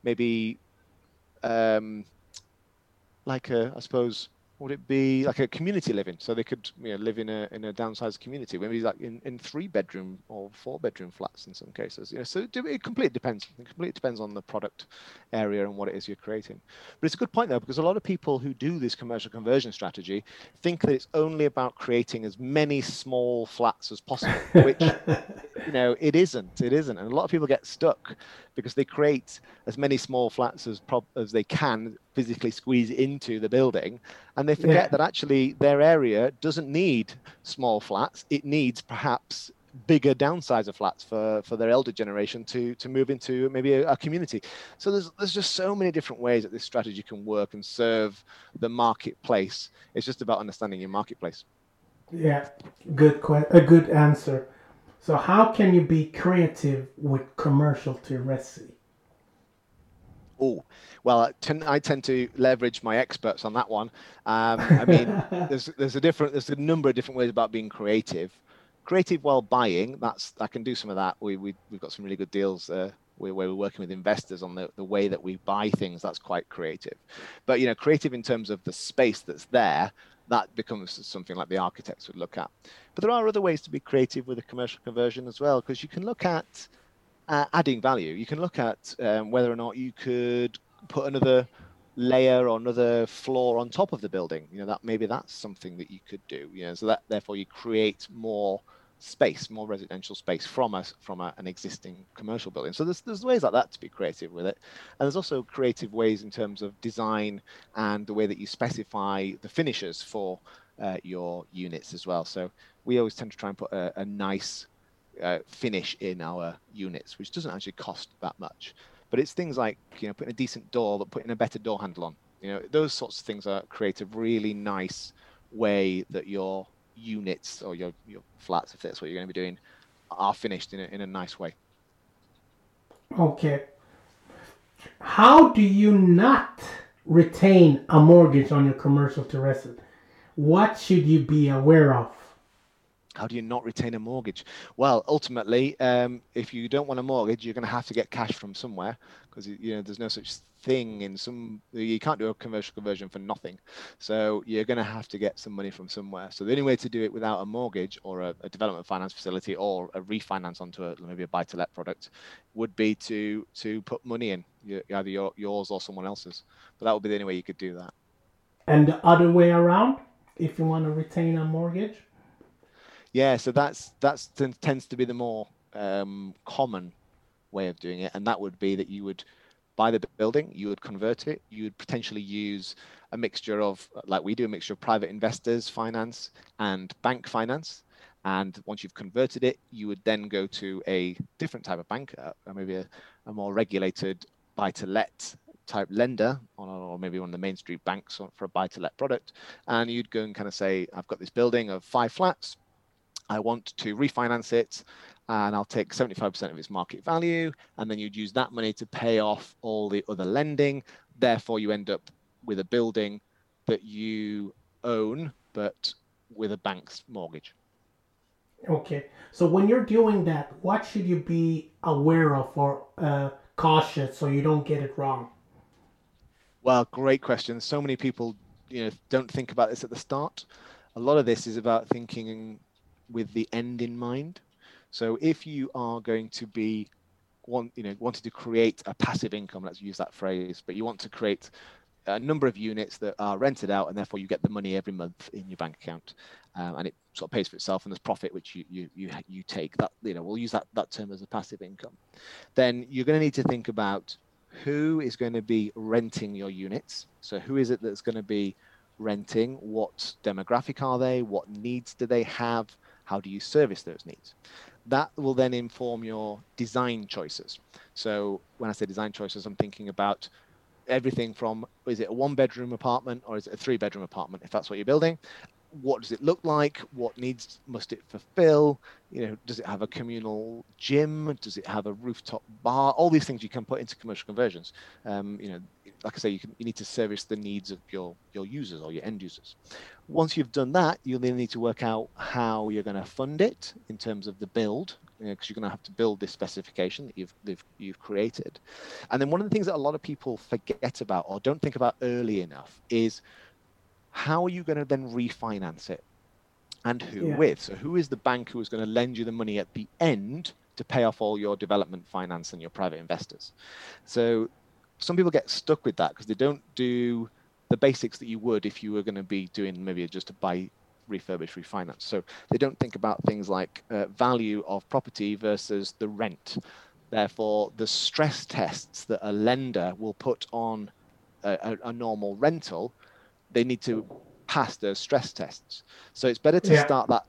maybe um, like a, I suppose, would it be like a community living? So they could you know, live in a in a downsized community, maybe like in, in three bedroom or four bedroom flats in some cases. You know, so it, it completely depends. It completely depends on the product area and what it is you're creating. But it's a good point though, because a lot of people who do this commercial conversion strategy think that it's only about creating as many small flats as possible, which you know it isn't it isn't and a lot of people get stuck because they create as many small flats as prob- as they can physically squeeze into the building. And they forget Yeah. that actually their area doesn't need small flats. It needs perhaps bigger downsizer flats for for their elder generation to to move into maybe a, a community. So there's there's just so many different ways that this strategy can work and serve the marketplace. It's just about understanding your marketplace. Yeah, good que- a good answer. So how can you be creative with commercial to? Oh, well, I tend, to leverage my experts on that one. Um, I mean, there's there's a different there's a number of different ways about being creative. creative while buying, that's I can do some of that. We, we we've got some really good deals uh, where, where we're working with investors on the, the way that we buy things. That's quite creative. But you know, creative in terms of the space that's there, that becomes something like the architects would look at. But there are other ways to be creative with a commercial conversion as well, because you can look at uh, adding value. You can look at um, whether or not you could put another layer or another floor on top of the building. You know that maybe that's something that you could do. You know, so that therefore you create more space, more residential space from us from a, an existing commercial building. So there's there's ways like that to be creative with it, and there's also creative ways in terms of design and the way that you specify the finishes for uh, your units as well. So we always tend to try and put a, a nice uh, finish in our units, which doesn't actually cost that much. But it's things like you know putting a decent door, but putting a better door handle on. You know those sorts of things are create a really nice way that your units or your your flats, if that's what you're going to be doing, are finished in a, in a nice way. Okay. How do you not retain a mortgage on your commercial terrace? What should you be aware of? How do you not retain a mortgage? Well, ultimately, um, if you don't want a mortgage, you're going to have to get cash from somewhere because you know there's no such thing in some. You can't do a commercial conversion for nothing, so you're going to have to get some money from somewhere. So the only way to do it without a mortgage or a, a development finance facility or a refinance onto a, maybe a buy-to-let product would be to to put money in, either your, yours or someone else's. But that would be the only way you could do that. And the other way around, if you want to retain a mortgage yeah, so that's that's tends to be the more um, common way of doing it, and that would be that you would buy the building, you would convert it, you would potentially use a mixture of, like we do, a mixture of private investors finance and bank finance. And once you've converted it, you would then go to a different type of bank, uh, maybe a, a more regulated buy-to-let type lender, or maybe one of the main street banks for a buy-to-let product, and you'd go and kind of say, "I've got this building of five flats. I want to refinance it and I'll take 75% of its market value. And then you'd use that money to pay off all the other lending. Therefore, you end up with a building that you own, but with a bank's mortgage. Okay. So when you're doing that, what should you be aware of or uh, cautious so you don't get it wrong? Well, great question. So many people, you know, don't think about this at the start. A lot of this is about thinking with the end in mind. So if you are going to be want you know wanting to create a passive income, let's use that phrase, but you want to create a number of units that are rented out and therefore you get the money every month in your bank account um, and it sort of pays for itself and there's profit which you you you, you take that you know we'll use that that term as a passive income. Then you're going to need to think about who is going to be renting your units. So who is it that's going to be renting? What demographic are they? What needs do they have how do you service those needs? That will then inform your design choices. So when I say design choices, I'm thinking about everything from is it a one bedroom apartment or is it a three bedroom apartment if that's what you're building? What does it look like? What needs must it fulfill? You know does it have a communal gym? Does it have a rooftop bar? All these things you can put into commercial conversions. Um, you know like i say you, can, you need to service the needs of your your users or your end users once you've done that you'll then need to work out how you're going to fund it in terms of the build because you are going to have to build this specification that you've, you've created and then one of the things that a lot of people forget about or don't think about early enough is how are you going to then refinance it? And who yeah. with? So, who is the bank who is going to lend you the money at the end to pay off all your development finance and your private investors? So, some people get stuck with that because they don't do the basics that you would if you were going to be doing maybe just a buy refurbish refinance so they don't think about things like uh, value of property versus the rent therefore the stress tests that a lender will put on a, a, a normal rental they need to pass those stress tests. So it's better to yeah. start that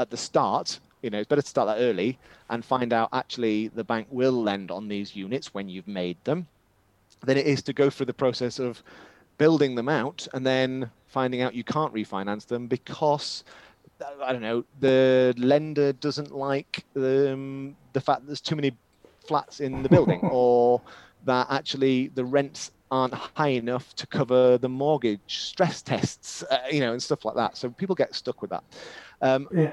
at the start. You know, it's better to start that early and find out actually the bank will lend on these units when you've made them, than it is to go through the process of building them out and then finding out you can't refinance them because I don't know the lender doesn't like the, um, the fact that there's too many flats in the building or that actually the rents aren't high enough to cover the mortgage stress tests, uh, you know, and stuff like that. So people get stuck with that. Um, yeah.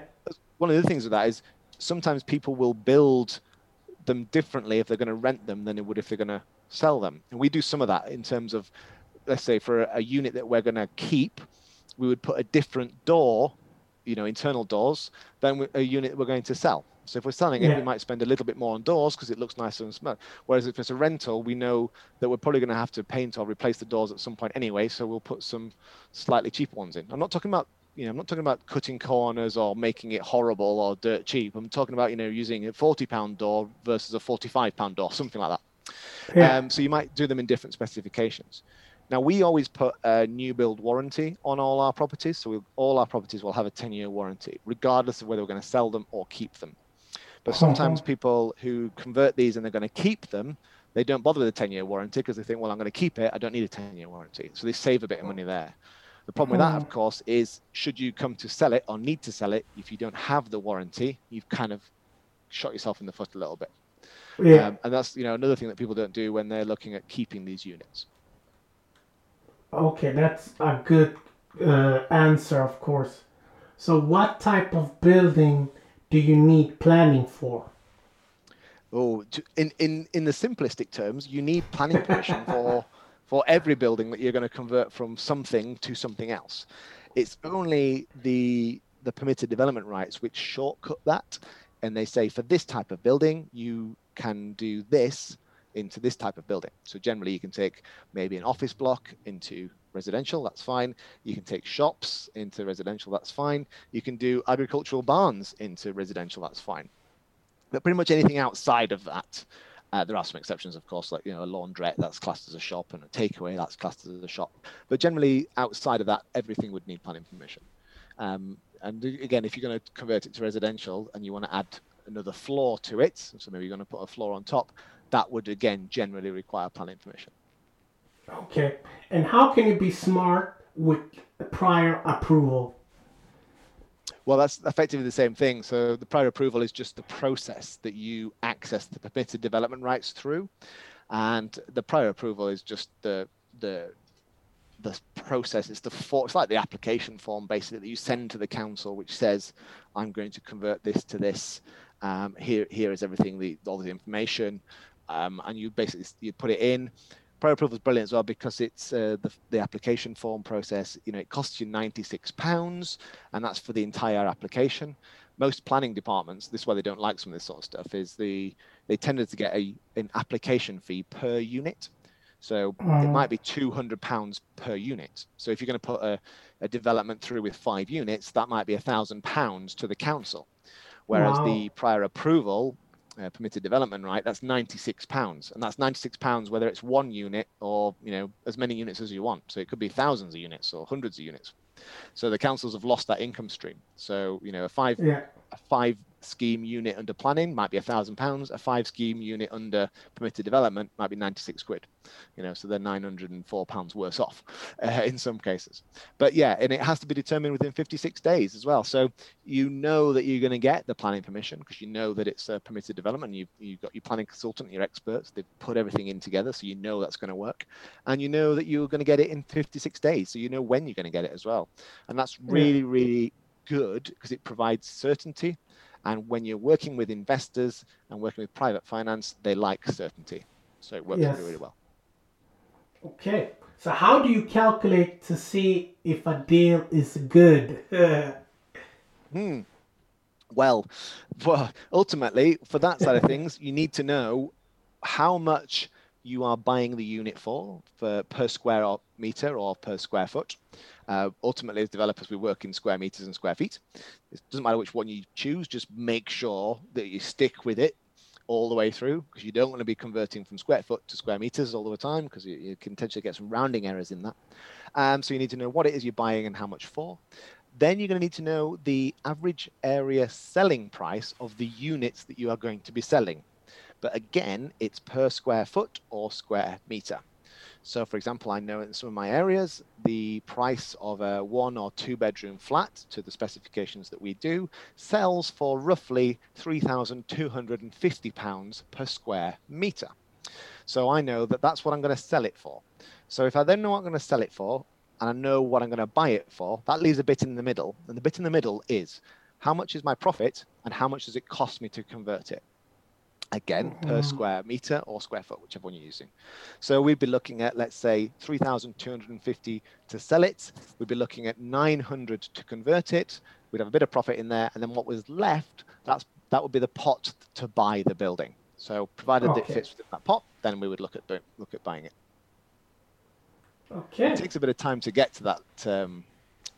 one of the things with that is sometimes people will build them differently if they're going to rent them than it would if they're going to sell them. And we do some of that in terms of, let's say, for a, a unit that we're going to keep, we would put a different door, you know, internal doors, than a unit we're going to sell. So if we're selling it, we might spend a little bit more on doors because it looks nicer and smart. Whereas if it's a rental, we know that we're probably going to have to paint or replace the doors at some point anyway. So we'll put some slightly cheaper ones in. I'm not talking about you know, I'm not talking about cutting corners or making it horrible or dirt cheap. I'm talking about, you know, using a 40 pound door versus a 45 pound door, something like that. Yeah. Um, so you might do them in different specifications. Now we always put a new build warranty on all our properties. So we, all our properties will have a 10 year warranty, regardless of whether we're going to sell them or keep them. But sometimes uh-huh. people who convert these and they're going to keep them, they don't bother with a 10 year warranty because they think, well, I'm going to keep it. I don't need a 10 year warranty. So they save a bit of money there. The problem with that, of course, is should you come to sell it or need to sell it, if you don't have the warranty, you've kind of shot yourself in the foot a little bit. Yeah. Um, and that's you know another thing that people don't do when they're looking at keeping these units. Okay, that's a good uh, answer, of course. So, what type of building do you need planning for? Oh, in in in the simplistic terms, you need planning permission for for every building that you're going to convert from something to something else. It's only the the permitted development rights which shortcut that, and they say for this type of building you can do this into this type of building. So generally, you can take maybe an office block into residential, that's fine. You can take shops into residential, that's fine. You can do agricultural barns into residential, that's fine. But pretty much anything outside of that uh, there are some exceptions, of course, like you know a laundrette that's classed as a shop and a takeaway that's classed as a shop. But generally, outside of that, everything would need planning permission. Um, and again, if you're going to convert it to residential and you want to add another floor to it, so maybe you're going to put a floor on top, that would again generally require planning permission. Okay, and how can you be smart with prior approval? Well, that's effectively the same thing. So the prior approval is just the process that you access the permitted development rights through, and the prior approval is just the the the process. It's the for, it's like the application form basically that you send to the council, which says, "I'm going to convert this to this. Um, here here is everything the all the information." Um, and you basically you put it in Prior approval is brilliant as well because it's uh, the, the application form process. You know, it costs you £96 and that's for the entire application. Most planning departments, this is why they don't like some of this sort of stuff, is the they tended to get a an application fee per unit. So mm. it might be £200 per unit. So if you're going to put a, a development through with five units, that might be £1,000 to the council. Whereas wow. the prior approval uh, permitted development right, that's 96 pounds, and that's 96 pounds whether it's one unit or you know as many units as you want. So it could be thousands of units or hundreds of units. So the councils have lost that income stream. So you know a five yeah. a five scheme unit under planning might be a thousand pounds. A five scheme unit under permitted development might be 96 quid. You know, so they're 904 pounds worse off uh, in some cases. But yeah, and it has to be determined within 56 days as well. So you know that you're going to get the planning permission because you know that it's a permitted development. You've, you've got your planning consultant, your experts. They've put everything in together, so you know that's going to work, and you know that you're going to get it in 56 days. So you know when you're going to get it as well, and that's really, really good because it provides certainty and when you're working with investors and working with private finance, they like certainty. So it works yes. really, really well. Okay. So how do you calculate to see if a deal is good? hmm. Well, for, ultimately, for that side of things, you need to know how much you are buying the unit for, for per square meter or per square foot. Uh, ultimately, as developers, we work in square meters and square feet. It doesn't matter which one you choose, just make sure that you stick with it all the way through because you don't want to be converting from square foot to square meters all the time because you, you, can potentially get some rounding errors in that. Um, so you need to know what it is you're buying and how much for. Then you're going to need to know the average area selling price of the units that you are going to be selling. But again, it's per square foot or square meter. So, for example, I know in some of my areas, the price of a one or two bedroom flat to the specifications that we do sells for roughly £3,250 per square meter. So I know that that's what I'm going to sell it for. So if I then know what I'm going to sell it for, and I know what I'm going to buy it for, that leaves a bit in the middle. And the bit in the middle is how much is my profit and how much does it cost me to convert it? Again, per Mhm. square meter or square foot, whichever one you're using. So we'd be looking at, let's say, 3,250 to sell it. We'd be looking at 900 to convert it. We'd have a bit of profit in there, and then what was left, that's that would be the pot to buy the building. So provided it fits within that pot, then we would look at look at buying it. Okay. It takes a bit of time to get to that um,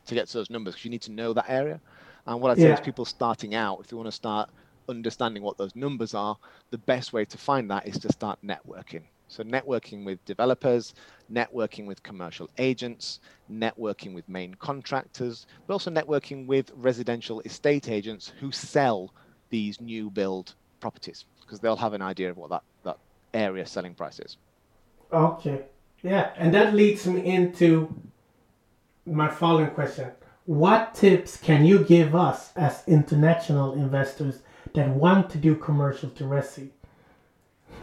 to get to those numbers because you need to know that area. And what I'd say Yeah. is people starting out, if you want to start understanding what those numbers are, the best way to find that is to start networking. So networking with developers, networking with commercial agents, networking with main contractors, but also networking with residential estate agents who sell these new build properties because they'll have an idea of what that, that area selling price is. Okay. Yeah, and that leads me into my following question. What tips can you give us as international investors that want to do commercial to resi?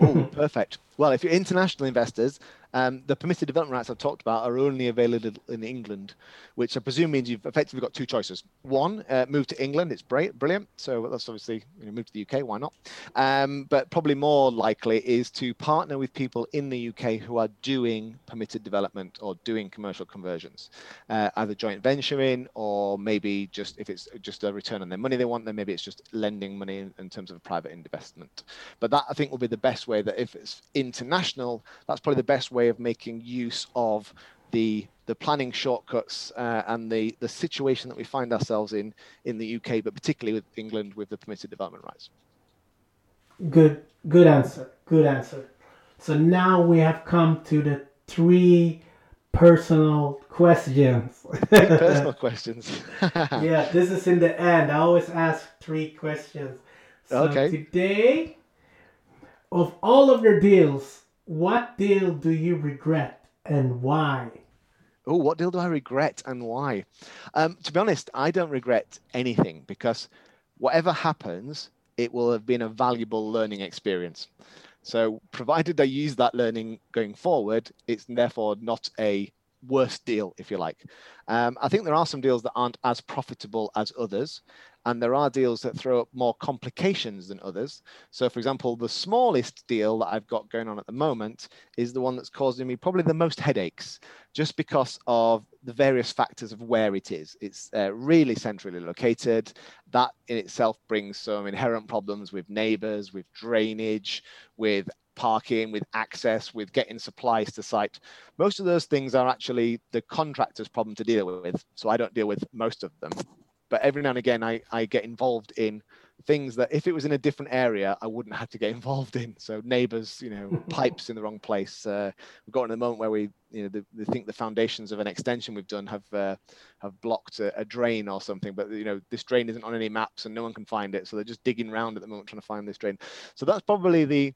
Oh, perfect. Well, if you're international investors, um, the permitted development rights I've talked about are only available in England, which I presume means you've effectively got two choices. One, uh, move to England. It's great, brilliant. So that's obviously you know, move to the UK. Why not? Um, but probably more likely is to partner with people in the UK who are doing permitted development or doing commercial conversions, uh, either joint venturing or maybe just if it's just a return on their money they want, then maybe it's just lending money in, in terms of a private investment. But that I think will be the best way that if it's international, that's probably the best way of making use of the the planning shortcuts uh, and the the situation that we find ourselves in in the UK, but particularly with England with the permitted development rights. Good, good answer. Good answer. So now we have come to the three personal questions. Personal questions. yeah, this is in the end. I always ask three questions. So Okay. today, of all of your deals, what deal do you regret and why? Oh, what deal do I regret and why? Um, to be honest, I don't regret anything because whatever happens, it will have been a valuable learning experience. So, provided I use that learning going forward, it's therefore not a worse deal, if you like. Um, I think there are some deals that aren't as profitable as others, and there are deals that throw up more complications than others. So, for example, the smallest deal that I've got going on at the moment is the one that's causing me probably the most headaches, just because of the various factors of where it is. It's uh, really centrally located. That in itself brings some inherent problems with neighbors, with drainage, with parking, with access, with getting supplies to site. Most of those things are actually the contractor's problem to deal with. So I don't deal with most of them. But every now and again, I, I get involved in things that if it was in a different area, I wouldn't have to get involved in. So neighbors, you know, pipes in the wrong place. Uh, we've got in a moment where we, you know, they, they think the foundations of an extension we've done have uh, have blocked a, a drain or something, but you know, this drain isn't on any maps and no one can find it. So they're just digging around at the moment trying to find this drain. So that's probably the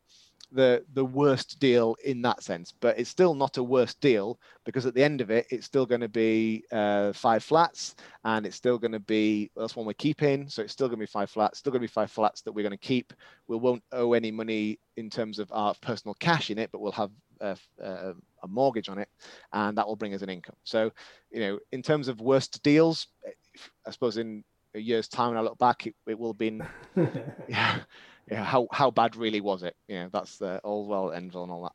the the worst deal in that sense but it's still not a worst deal because at the end of it it's still going to be uh, five flats and it's still going to be that's one we're keeping. So it's still going to be five flats still going to be five flats that we're going to keep. We won't owe any money in terms of our personal cash in it but we'll have a, a, a mortgage on it and that will bring us an income. So you know in terms of worst deals i suppose in a year's time when i look back it, it will been yeah yeah how how bad really was it? Yeah that's the all well ends and all that.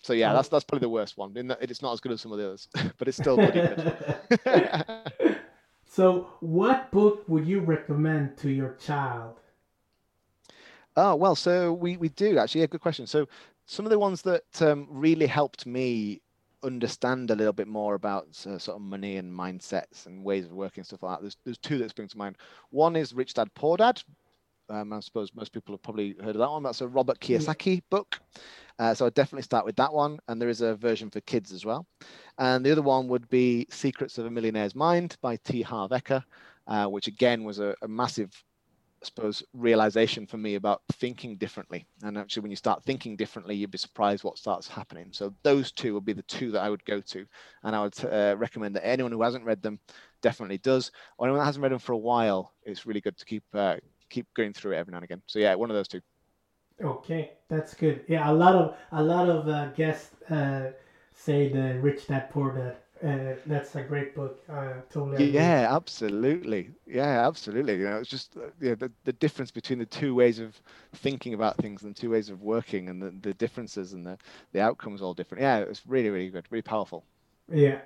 So yeah that's that's probably the worst one. In that it's not as good as some of the others but it's still pretty good so, what book would you recommend to your child? oh well so we we do actually. A good question. So some of the ones that um, really helped me understand a little bit more about uh, sort of money and mindsets and ways of working stuff like that there's, there's two that spring to mind. One is rich dad poor dad um, I suppose most people have probably heard of that one. That's a Robert Kiyosaki book. Uh, so I'd definitely start with that one. And there is a version for kids as well. And the other one would be Secrets of a Millionaire's Mind by T. Harv Eker, uh, which again was a, a massive, I suppose, realization for me about thinking differently. And actually, when you start thinking differently, you'd be surprised what starts happening. So those two would be the two that I would go to. And I would uh, recommend that anyone who hasn't read them definitely does. Or anyone that hasn't read them for a while, it's really good to keep uh, keep going through it every now and again. So yeah, one of those two. Okay, that's good. Yeah, a lot of a lot of uh, guests uh, say the rich dad poor dad. Uh, that's a great book. I totally agree. Yeah, absolutely. Yeah, absolutely. You know, it's just uh, yeah, the, the difference between the two ways of thinking about things and two ways of working and the, the differences and the, the outcomes all different. Yeah, it was really, really good, really powerful. Yeah.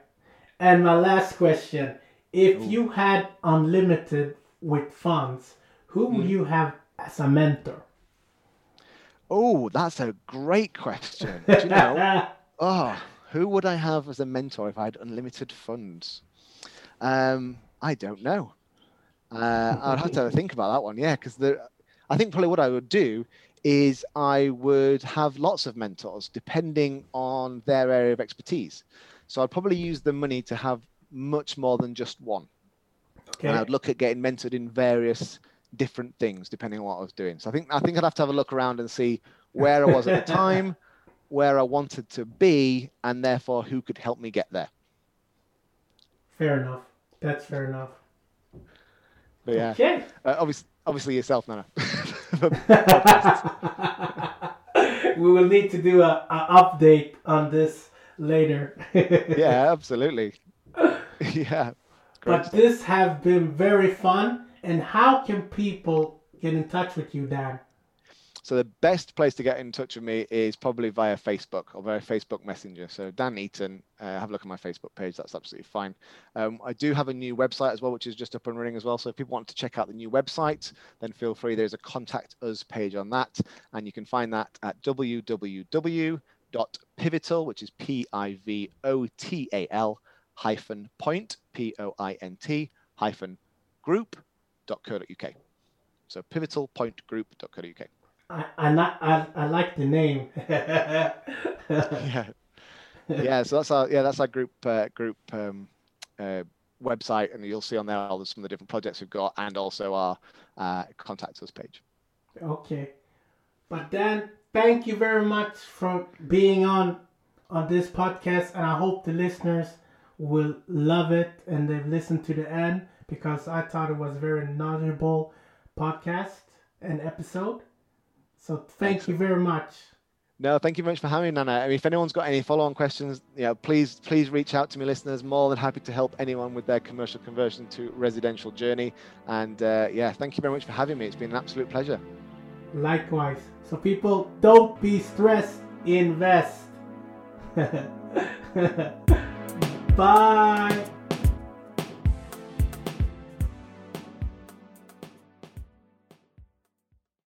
And my last question if Ooh. you had unlimited with funds, who would Mm. you have as a mentor? Oh, that's a great question. Do you know? Oh, who would I have as a mentor if I had unlimited funds? Um, I don't know. Uh, I'd have to think about that one. Yeah, because I think probably what I would do is I would have lots of mentors depending on their area of expertise. So I'd probably use the money to have much more than just one. okay. And I'd look at getting mentored in various different things depending on what I was doing. So I think I think I'd have to have a look around and see where I was at the time, where I wanted to be, and therefore who could help me get there. Fair enough. That's fair enough. But yeah, Okay. uh, obviously, obviously yourself, Nana. we will need to do a, a update on this later. yeah, absolutely. yeah. Great. But this have been very fun. And how can people get in touch with you, Dan? So the best place to get in touch with me is probably via Facebook or via Facebook Messenger. So Dan Eaton, uh, have a look at my Facebook page. That's absolutely fine. Um, I do have a new website as well, which is just up and running as well. So if people want to check out the new website, then feel free. There's a contact us page on that, and you can find that at www.pivotal, which is P-I-V-O-T-A-L hyphen point P-O-I-N-T hyphen group.co.uk. So pivotalpointgroup.co.uk. I I, I, I like the name. yeah yeah so that's our yeah that's our group uh, group um, uh, website and you'll see on there all the, some of the different projects we've got and also our uh, contact us page Okay. But Dan, thank you very much for being on on this podcast and I hope the listeners will love it and they've listened to the end because I thought it was a very knowledgeable podcast and episode. So thank you very much. no thank you very much for having me nana I mean, if anyone's got any follow-on questions you know please please reach out to me listeners more than happy to help anyone with their commercial conversion to residential journey and uh, yeah thank you very much for having me it's been an absolute pleasure Likewise. So people don't be stressed, invest. Bye.